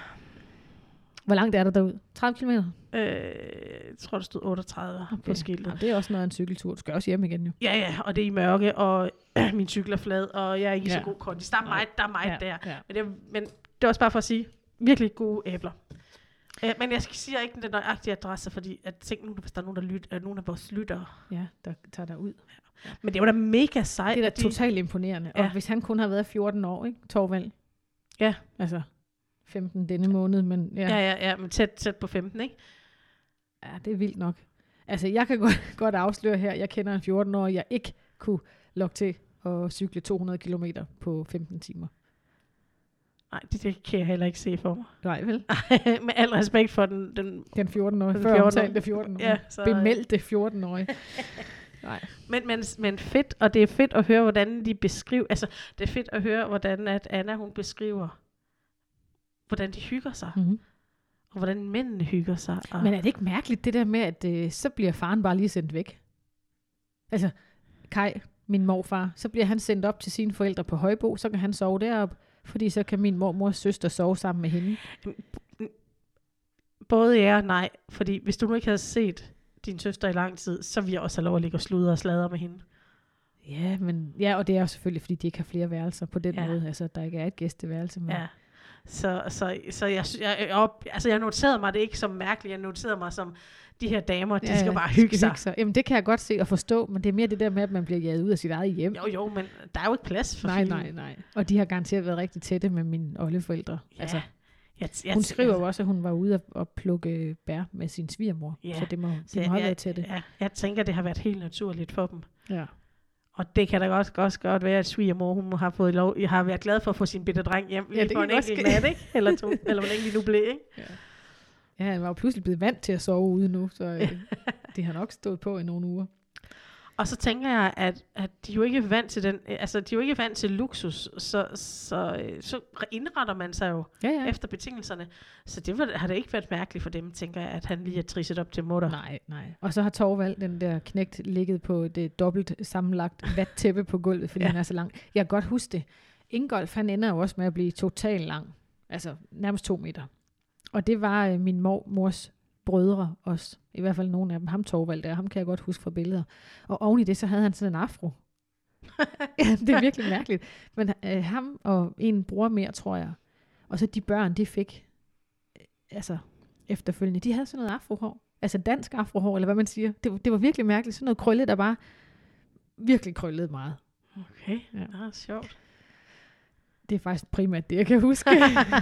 Hvor langt er der derud? 30 km? Øh, jeg tror, der stod 38 okay. på skiltet. Ja, det er også noget af en cykeltur. Du skal også hjem igen jo. Ja, ja, og det er i mørke, og min cykel er flad, og jeg er ikke Ja. så god kondis. Der er meget, der er meget der. ja. Men det, men det er også bare for at sige, virkelig gode æbler. Øh, men jeg skal sige ikke den nøjagtige adresse, fordi jeg tænkte nu, hvis der er nogen, der lyt, er nogen af vores lyttere. ja, der tager dig ud. Men det var da mega sejt. Det er da at de- totalt imponerende. Og Ja. hvis han kun har været 14 år, ikke? Torvald. Ja. Altså, 15 denne måned, men ja, Ja, ja, ja, men tæt, tæt på 15, ikke? ja det er vildt nok. Altså, jeg kan godt, godt afsløre her, jeg kender en 14-årig, jeg ikke kunne lokke til at cykle 200 km på 15 timer. Nej, det, det kan jeg heller ikke se for mig. Nej, vel? Med al respekt for den... den Den 14-årige, Den før 14-årige. omtalte 14-årige. ja, Ja, så, Bemeldte 14-årige. Nej. Men, men, men fedt, og det er fedt at høre, hvordan de beskriver... Altså, det er fedt at høre, hvordan at Anna, hun beskriver, hvordan de hygger sig. Mm-hmm. Og Og hvordan mændene hygger sig. Og... Men er det ikke mærkeligt, det der med, at øh, så bliver faren bare lige sendt væk? Altså, Kai, min morfar, så bliver han sendt op til sine forældre på Højbo, så kan han sove deroppe, fordi så kan min mormors søster sove sammen med hende. Både ja og nej, fordi hvis du nu ikke havde set din søster i lang tid, så ville jeg også have lov at ligge og sludre og sladre med hende. Ja, men, ja, og det er jo selvfølgelig, fordi de ikke har flere værelser på den Ja. måde. Altså, der ikke er et gæsteværelse. Men, Ja. Så, så, så jeg, jeg, op, altså jeg noterede mig det ikke som mærkeligt, jeg noterede mig som, de her damer, de ja, skal bare hygge sig. sig. Jamen, det kan jeg godt se og forstå, men det er mere det der med, at man bliver jaget ud af sit eget hjem. Jo, jo, men der er jo ikke plads for nej, filmen. nej, nej. Og de har garanteret været rigtig tætte med mine oldeforældre. Ja. Altså, Jeg, jeg, hun skriver jo også, at hun var ude at, at plukke bær med sin svigermor. Ja. Så det må, så de må have jeg, været tætte. Ja, jeg tænker, det har været helt naturligt for dem. Ja. Og det kan da også, også godt være, at svigermor hun har fået lov, jeg har været glad for at få sin bitte dreng hjem lige Ja, det for en enkelt nat, ikke? Eller to, eller hvor længe de nu blev, ikke? Ja, han var jo pludselig blevet vant til at sove ude nu, så øh, det har nok stået på i nogle uger. Og så tænker jeg, at, at de er jo ikke vant til den, altså de er jo ikke vant til luksus, så, så, øh, så indretter man sig jo Ja, ja. efter betingelserne. Så det var, har det ikke været mærkeligt for dem, tænker jeg, at han lige er trisset op til mutter. Nej, nej. Og så har Torvald, den der knægt, ligget på det dobbelt sammenlagt vattæppe på gulvet, fordi ja. han er så lang. Jeg kan godt huske det. Ingolf, han ender jo også med at blive totalt lang. Altså nærmest to meter. Og det var øh, min mor, mors brødre også. I hvert fald nogle af dem. Ham Torvald der, ham kan jeg godt huske fra billeder. Og oven i det, så havde han sådan en afro. ja, det er virkelig mærkeligt. Men øh, ham og en bror mere, tror jeg. Og så de børn, de fik, øh, altså efterfølgende, de havde sådan noget afrohår. Altså dansk afrohår, eller hvad man siger. Det, var- det var virkelig mærkeligt. Sådan noget krøllet, der bare virkelig krøllede meget. Okay, Ja. ja. ah, sjovt. Det er faktisk primært det, jeg kan huske.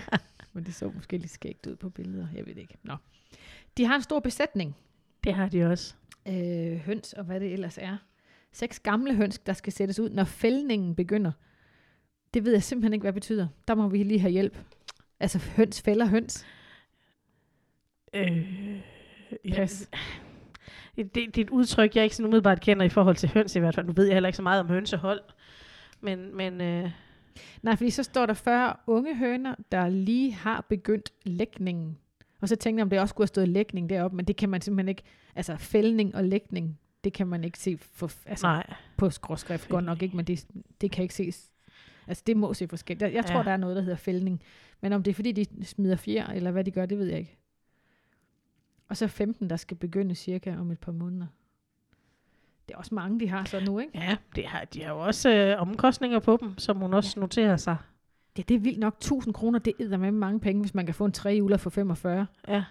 Men det så måske lidt skægt ud på billeder. Jeg ved det ikke. Nå. De har en stor besætning. Det har de også. Øh, høns og hvad det ellers er. Seks gamle høns, der skal sættes ud, når fældningen begynder. Det ved jeg simpelthen ikke, hvad det betyder. Der må vi lige have hjælp. Altså høns fælder høns. Øh, Pas. det, det er et udtryk, jeg ikke sådan umiddelbart kender i forhold til høns i hvert fald. Nu ved jeg heller ikke så meget om hønsehold. Men, men øh, Nej, fordi så står der 40 unge høner, der lige har begyndt lægningen. Og så tænkte jeg, om det også skulle have stået lægning deroppe, men det kan man simpelthen ikke. Altså fældning og lægning, det kan man ikke se for, altså, nej. på skråskrift. Godt nok ikke, men det, det kan ikke ses. Altså det må se forskelligt. Jeg, jeg tror, Ja. der er noget, der hedder fældning. Men om det er fordi, de smider fjer, eller hvad de gør, det ved jeg ikke. Og så 15, der skal begynde cirka om et par måneder. Det er også mange, de har så nu, ikke? Ja, det har, de har jo også øh, omkostninger på dem, som hun også ja. noterer sig. Ja, det er vildt nok. 1000 kroner, det er med mange penge, hvis man kan få en trehjuler for 45. Ja.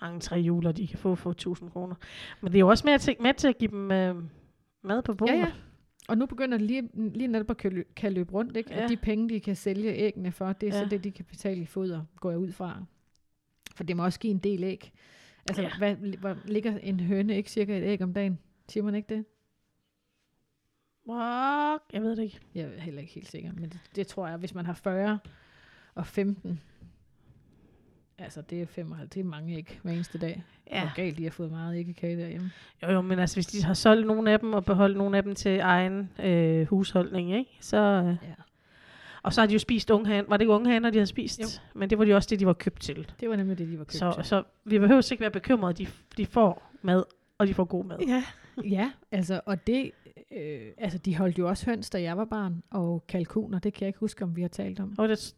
Mange tre juler, de kan få for 1000 kroner. Men det er jo også med til, med til at give dem øh, mad på bordet. Ja, ja. Og nu begynder det lige, lige netop at kan løbe, kan løbe rundt, ikke? Ja. At de penge, de kan sælge æggene for, det er ja. Så det, de kan betale i foder, går jeg ud fra. For det må også give en del æg. Altså, Ja. hvad, hvor ligger en høne ikke cirka et æg om dagen? Siger man ikke det? What? Jeg ved det ikke. Jeg er heller ikke helt sikker, men det, det tror jeg, hvis man har 40 og 15, altså det er 55, det er mange æg hver eneste dag. Ja. Hvor galt de har fået meget æggekage derhjemme. Jo, jo, men altså, hvis de har solgt nogle af dem og beholdt nogle af dem til egen øh, husholdning, ikke? Så, øh, Ja. og så har de jo spist unge han. Var det ikke unge haner, de havde spist? Jo. Men det var de også det, de var købt til. Det var nemlig det, de var købt Så, til. så vi behøver ikke være bekymrede. De, de får mad, og de får god mad. Ja, ja altså, og det, øh, altså, de holdt jo også høns, da jeg var barn, og kalkuner, det kan jeg ikke huske, om vi har talt om, Og det,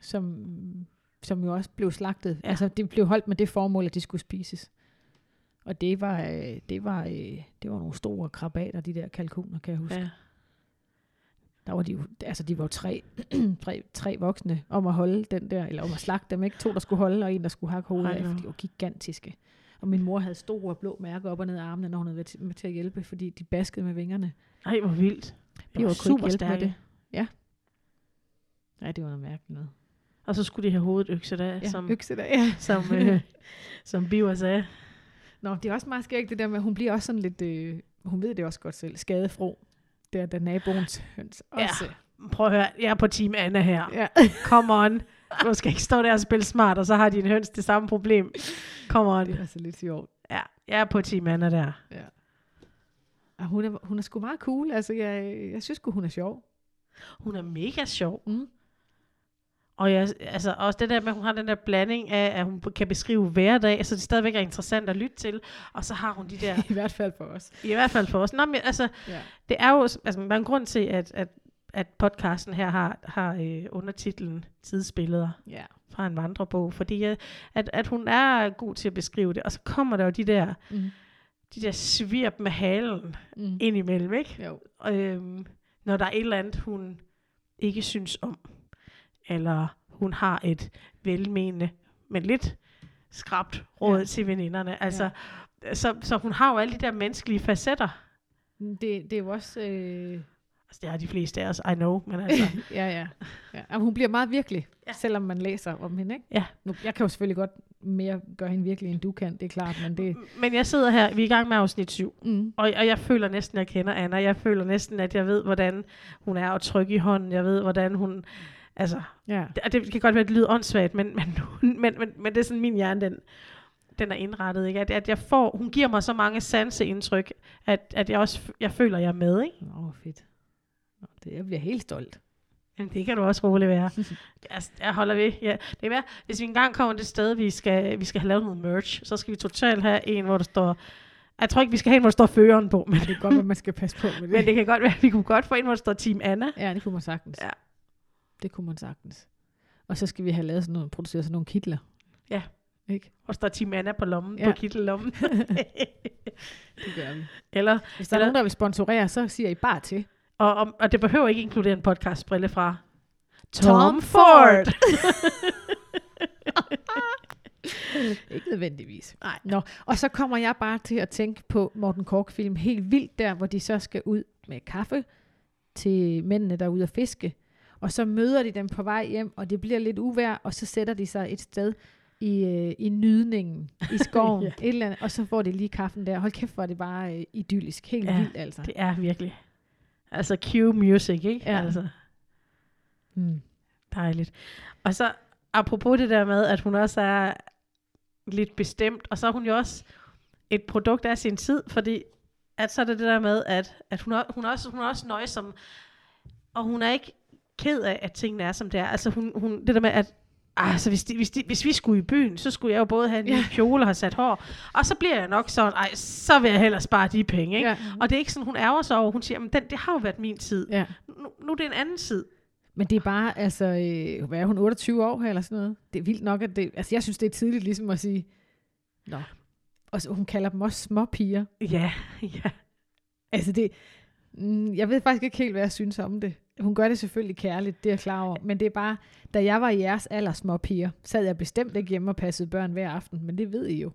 som, som jo også blev slagtet. Ja. Altså, det blev holdt med det formål, at de skulle spises. Og det var, øh, det var, øh, det var nogle store krabater, de der kalkuner, kan jeg huske. ja. Der var de jo, altså de var jo tre, tre, tre voksne om at holde den der, eller om at slagte dem, ikke? To, der skulle holde, og en, der skulle hakke hovedet af, for de var gigantiske. Og min mor havde store blå mærker op og ned af armene, når hun havde været til- med til at hjælpe, fordi de baskede med vingerne. Ej, hvor vildt. De var, kunne super stærke. det. Ja. Nej, det var noget mærkeligt noget. Og så skulle de have hovedet økset af, Ja, som, økse der, ja. som, øh, som Biver sagde. Nå, det er også meget skægt det der med, at hun bliver også sådan lidt, øh, hun ved det også godt selv, skadefro. Det er da naboens høns Ja. også. Prøv at høre, jeg er på Team Anna her. Ja. Come on. Du skal ikke stå der og spille smart, og så har din høns det samme problem. Come on. Det er altså lidt sjovt. Ja, jeg er på Team Anna der. Ja. Og hun er, hun er sgu meget cool. Altså, jeg, jeg synes sgu, hun er sjov. Hun er mega sjov. Mm. Og jeg, altså, også det der med, at hun har den der blanding af, at hun kan beskrive hverdag, så det stadigvæk er interessant at lytte til. Og så har hun de der, I hvert fald for os. i hvert fald for os. Nå, men, altså, Ja. det er jo, altså, der er en grund til, at, at, at podcasten her har, har øh, undertitlen Tidsbilleder Ja. fra en vandrebog, fordi øh, at, at hun er god til at beskrive det, og så kommer der jo de der, Mm. de der svirp med halen Mm. indimellem, ikke? Jo. øhm, når der er et eller andet, hun ikke synes om, eller hun har et velmenende, men lidt skrabt råd ja. til veninderne. Altså, ja. så, så hun har jo alle de der menneskelige facetter. Det, det er jo også... Øh... Altså, det har de fleste af os, I know, men altså, ja, ja. ja. Jamen, hun bliver meget virkelig, ja. Selvom man læser om hende, ikke? Ja. Nu, jeg kan jo selvfølgelig godt mere gøre hende virkelig, end du kan, det er klart, men det... men jeg sidder her, vi er i gang med afsnit 7, Mm. og, og jeg føler næsten, at jeg kender Anna. Jeg føler næsten, at jeg ved, hvordan hun er at trykke i hånden. Jeg ved, hvordan hun... Altså, Ja. det, det kan godt være, at det lyder åndssvagt, men, men, men, men, men det er sådan, min hjerne, den, den er indrettet. Ikke? At, at jeg får, hun giver mig så mange sanseindtryk, at, at jeg også jeg føler, jeg er med. Ikke? Åh, oh, fedt. Det, jeg bliver helt stolt. Jamen, det kan du også roligt være. jeg, jeg holder ved. Ja. Det kan være, hvis vi engang kommer til sted, vi skal, vi skal have lavet noget merch, så skal vi totalt have en, hvor der står... Jeg tror ikke, vi skal have en, hvor der står føreren på, men, Det er godt, at man skal passe på med det. men det kan godt være, vi kunne godt få en, hvor der står Team Anna. Ja, det kunne man sagtens. Ja. Det kunne man sagtens. Og så skal vi have lavet sådan noget, produceret sådan nogle kitler. Ja. Ikke? Der står Team Anna på lommen, Ja. på kittellommen. Det gør vi. Eller, Hvis der er Eller- nogen, der vil sponsorere, så siger I bare til. Og, og, og det behøver ikke inkludere en podcastbrille fra Tom Ford. Ikke nødvendigvis. Nej. Nå, og så kommer jeg bare til at tænke på Morten Kork-film helt vildt der, hvor de så skal ud med kaffe til mændene, der er ude at fiske. Og så møder de dem på vej hjem, og det bliver lidt uvær, og så sætter de sig et sted i, øh, i nydningen, i skoven, Ja. et eller andet, og så får de lige kaffen der. Hold kæft, hvor er det bare øh, idyllisk. Helt Ja, vildt altså. Det er virkelig. Altså cue music, ikke? Ja. Altså, Mm. dejligt. Og så apropos det der med, at hun også er lidt bestemt, og så er hun jo også et produkt af sin tid, fordi at så er det det der med, at, at hun, er, hun, er også, hun er også nøjsom, og hun er ikke ked af, at tingene er, som det er. Altså hun, hun, det der med, at altså, hvis, de, hvis, de, hvis vi skulle i byen, så skulle jeg jo både have en Ja. kjole og have sat hår, og så bliver jeg nok sådan, ej, så vil jeg hellere spare de penge, ikke? Ja. Og det er ikke sådan, hun ærger sig over. Hun siger, men den, det har jo været min tid. ja. Nu, nu er det en anden tid. Men det er bare, altså, øh, hvad er hun, 28 år her eller sådan noget? Det er vildt nok, at det, altså jeg synes, det er tidligt ligesom at sige, nå. Og så, hun kalder dem også små piger. Ja, ja. Altså det, mm, jeg ved faktisk ikke helt, hvad jeg synes om det. Hun gør det selvfølgelig kærligt, det er jeg klar over. Men det er bare, da jeg var i jeres alder små piger, sad jeg bestemt ikke hjemme og passede børn hver aften. Men det ved I jo.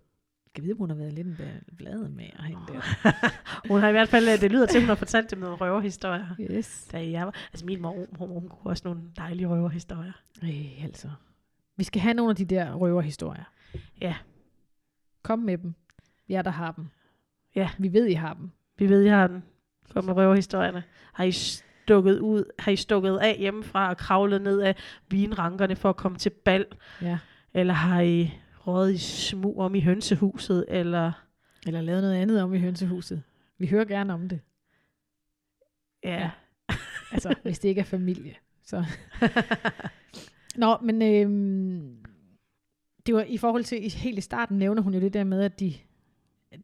Jeg ved, om hun har været lidt en blade med hende der. Hun har i hvert fald, det lyder til, at hun har fortalt dem nogle røverhistorier. Yes. Da jeg var, altså min mor, hun, hun kunne også nogle dejlige røverhistorier. Ej, altså. Vi skal have nogle af de der røverhistorier. Ja. Kom med dem. Jeg der har dem. Ja. Vi ved, I har dem. Vi ved, jeg har den. Kom med røverhistorierne. Har I stukket ud, har I stukket af hjemmefra og kravlet ned af vinrankerne for at komme til bal? Ja. Eller har I røget i smug om i hønsehuset? Eller Eller lavet noget andet om i hønsehuset. Vi hører gerne om det. ja. Altså, hvis det ikke er familie. Så. Nå, men øhm, det var i forhold til, helt i starten nævner hun jo det der med, at de,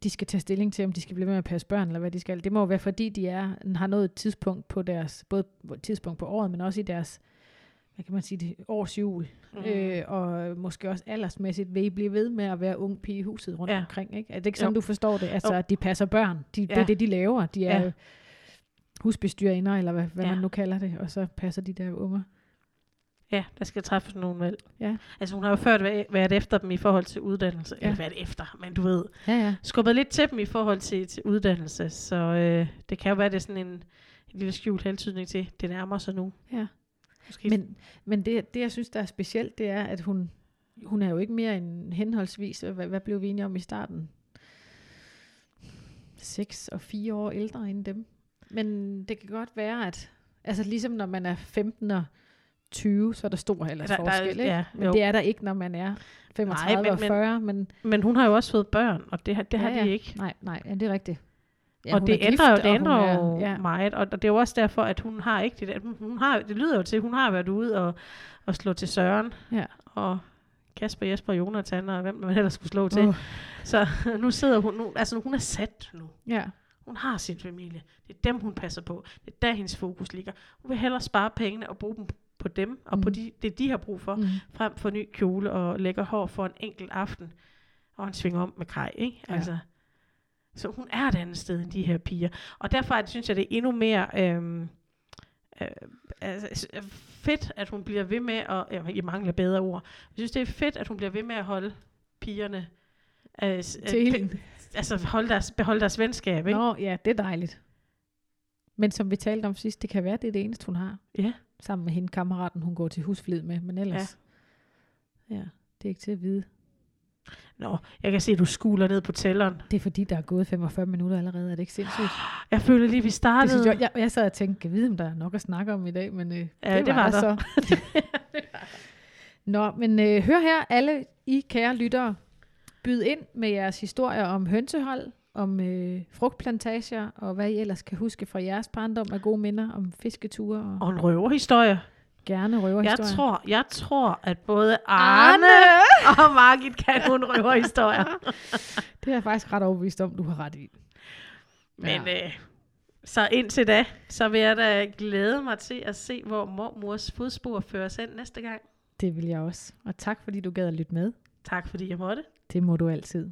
de skal tage stilling til, om de skal blive ved med at passe børn, eller hvad de skal. Det må jo være, fordi de er, har nået et tidspunkt på deres, både tidspunkt på året, men også i deres, hvad kan man sige, det, års jul. Mm. Øh, og måske også aldersmæssigt vil I blive ved med at være ung pige i huset rundt ja. Omkring. Ikke? Er det ikke sådan, Jo. du forstår det? Altså, Jo. at de passer børn. De, ja. Det er det, de laver. De er Ja. husbestyrerinder, eller hvad, hvad. Ja. man nu kalder det, og så passer de der unger. Ja, der skal træffes nogle valg. Ja. Altså hun har jo før været, efter dem i forhold til uddannelse. Ja. Eller været efter, men du ved, Ja, ja. skubbet lidt til dem i forhold til, til uddannelse. Så øh, det kan jo være, det er sådan en, en lille skjult hentydning til, det nærmer sig nu. ja. Måske. Men, men det, det, jeg synes, der er specielt, det er, at hun, hun er jo ikke mere end henholdsvis, hvad, hvad blev vi enige om i starten? 6 og 4 år ældre end dem. Men det kan godt være, at altså ligesom når man er 15 og 20, så er der stor aldersforskel, ikke? ja, Men jo. det er der ikke, når man er 35 men- og men- 40, men men hun har jo også fået børn, og det, har- det har ja, de ikke. Nej, nej, ja, det er rigtigt. Ja, og det er gift, ændrer jo, det ændrer er- jo ja. meget, og det er jo også derfor, at hun har ikke det der, hun, har, det lyder jo til, hun har været ude og, og slå til Søren, Ja. og Kasper, Jesper, Jonathan, og hvem man ellers skulle slå til. Åh, Så nu sidder hun, nu, altså hun er sat nu. ja. Hun har sin familie. Det er dem, hun passer på. Det er der, hendes fokus ligger. Hun vil hellere spare pengene og bruge dem på dem, og på Mm. de, det, de har brug for, Mm. frem for ny kjole og lækker hår for en enkelt aften, og en sving om med kaj, ikke? Ja. Altså, så hun er et andet sted end de her piger. Og derfor er det, synes jeg, det er endnu mere øhm, øh, altså, øh, fedt, at hun bliver ved med at, ja, jeg mangler bedre ord, jeg synes, det er fedt, at hun bliver ved med at holde pigerne, øh, øh, Til hende. altså holde deres, beholde deres venskab, ikke? Nå, ja, det er dejligt. Men som vi talte om sidst, det kan være, det er det eneste, hun har. Ja. Sammen med hende, kammeraten, hun går til husflid med. Men ellers, ja, ja det er ikke til at vide. Nå, jeg kan se, at du skuler ned på tælleren. Det er fordi, der er gået 45 minutter allerede. Er det ikke sindssygt? Jeg føler lige, vi Det startede. synes jeg, jeg, jeg sad og tænkte, kan vide, om der er nok at snakke om i dag, men øh, Ja, det var der. så. Nå, men øh, hør her, alle I kære lyttere, byd ind med jeres historier om hønsehold, om øh, frugtplantager, og hvad I ellers kan huske fra jeres barndom af gode minder om fisketure og, Og en røverhistorie. gerne Jeg røverhistorier. tror, jeg tror, at både Arne og Margit kan nogle røverhistorier. Det er jeg faktisk ret overbevist om, du har ret i. Men øh, så indtil da, så vil jeg da glæde mig til at se, hvor mormors fodspor fører os hen næste gang. Det vil jeg også. Og tak fordi du gad at lytte med. Tak fordi jeg måtte. Det må du altid.